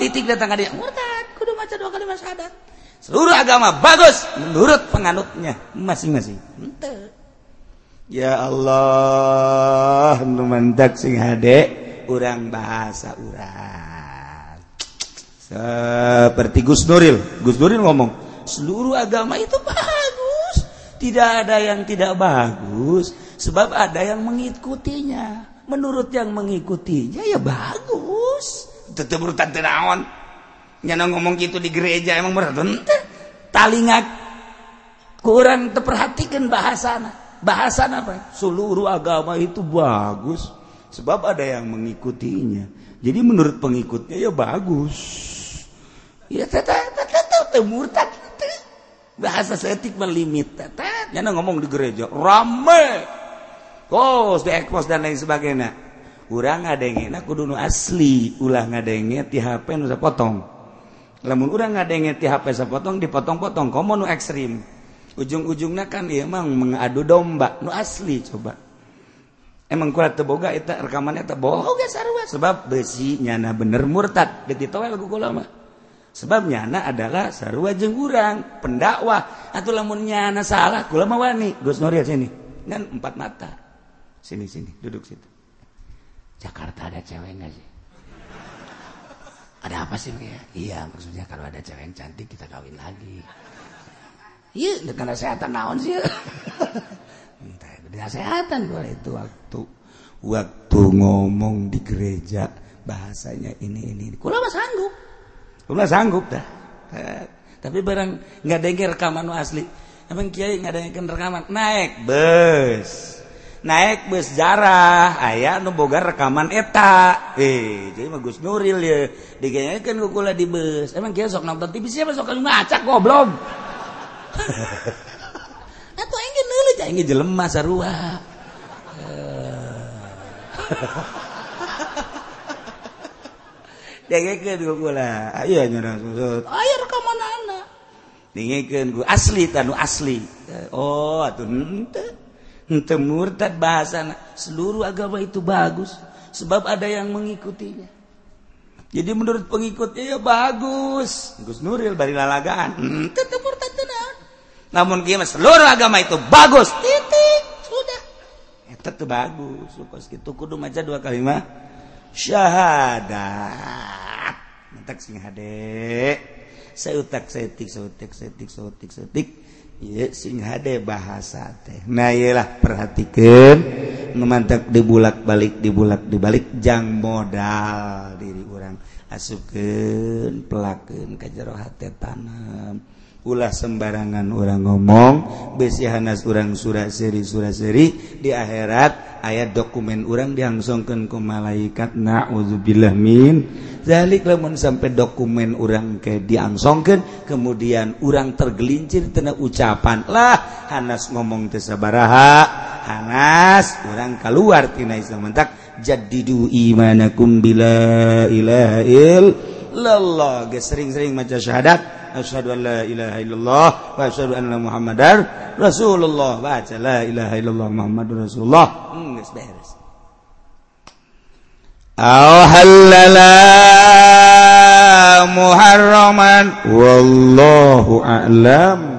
Titik datang ke dia. Murtad, kudu maca dua kali masyadat seluruh agama bagus menurut penganutnya masing-masing. Ya Allah nu mendak sing hade. Urang bahasa urang. Seperti Gus Nuril. Gus Nuril ngomong seluruh agama itu bagus. Tidak ada yang tidak bagus. Sebab ada yang mengikutinya. Menurut yang mengikutinya ya bagus. Tetap urutan tenawan ngomong gitu di gereja emang berat talingat kurang terperhatikan bahasa bahasa apa? Seluruh agama itu bagus sebab ada yang mengikutinya. Jadi menurut pengikutnya ya bagus. Ya murtad bahasa setik melimit nyana ngomong di gereja rame. Kos diekpos dan lain sebagainya. Urang ngadengin aku dulu asli ulah ngadengin di HP nusa potong lamun urang ngadenge ti HP sapotong dipotong-potong komo nu ekstrim. Ujung-ujungnya kan emang mengadu domba nu asli coba. Emang kuat teboga itu rekamannya teboga sarua sebab besi nyana bener murtad. Dititowel ku lama sebab nyana adalah sarua jeung urang pendakwah. Atau lamun nyana salah kula mah wani. Gus Nuril sini. Kan empat mata. Sini sini duduk situ. Jakarta ada cewek enggak sih ada apa sih ya? Iya maksudnya kalau ada cewek yang cantik kita kawin lagi. Iya dengan kesehatan naon sih kesehatan boleh itu waktu waktu ngomong di gereja bahasanya ini ini kula mah sanggup. Kula sanggup dah. Eh, tapi barang nggak ada rekaman asli. Emang kiai nggak ada rekaman. Naik bus naik bus jarah aya nu boga rekaman eta. Eh jadi bagus Nuril ya digenyakan kukula di bus. Emang dia sok nonton TV siapa sok kali ngacak goblok? Atau ingin nuli cah ingin jelema sarua. Digenyakan kukula ayo nyerah susut oh, ayo rekaman anak. Digenyakan ku asli tanu asli. Eh, oh atuh henteu murtad bahasa seluruh agama itu bagus. Sebab ada yang mengikutinya. Jadi menurut pengikutnya ya bagus. Gus Nuril bari lalagaan. Hmm, namun gimana seluruh agama itu bagus. Titik. Sudah. Itu tuh bagus. Kos gitu kudu maca dua kalimat syahadat. Mentak sing hade. Seutak setik seutik setik seutik. setik sing bahasa teh. Nahlah perhatikan. Memantap dibulak balik dibulak dibalik jang modal diri orang asuken pelaken kejero hati tanam. ulah sembarangan orang ngomong besihanas orang surat-seri surat-seri di akhirat ayat dokumen orang diangsongkan ke malaikat na'udzubillah min zalik. Lamun sampai dokumen orang ke diangsongkan kemudian orang tergelincir tena ucapan lah hanas ngomong tesabaraha hanas orang keluar tina Islam mentak jadidu imanakum bila ilaha il lelah sering-sering maca syahadat asyhadu an la ilaha illallah wa asyhadu anna muhammadar rasulullah. Baca la ilaha illallah muhammadur rasulullah. Hmm, geus beres. Aw halala muharraman. Wallahu a'lam.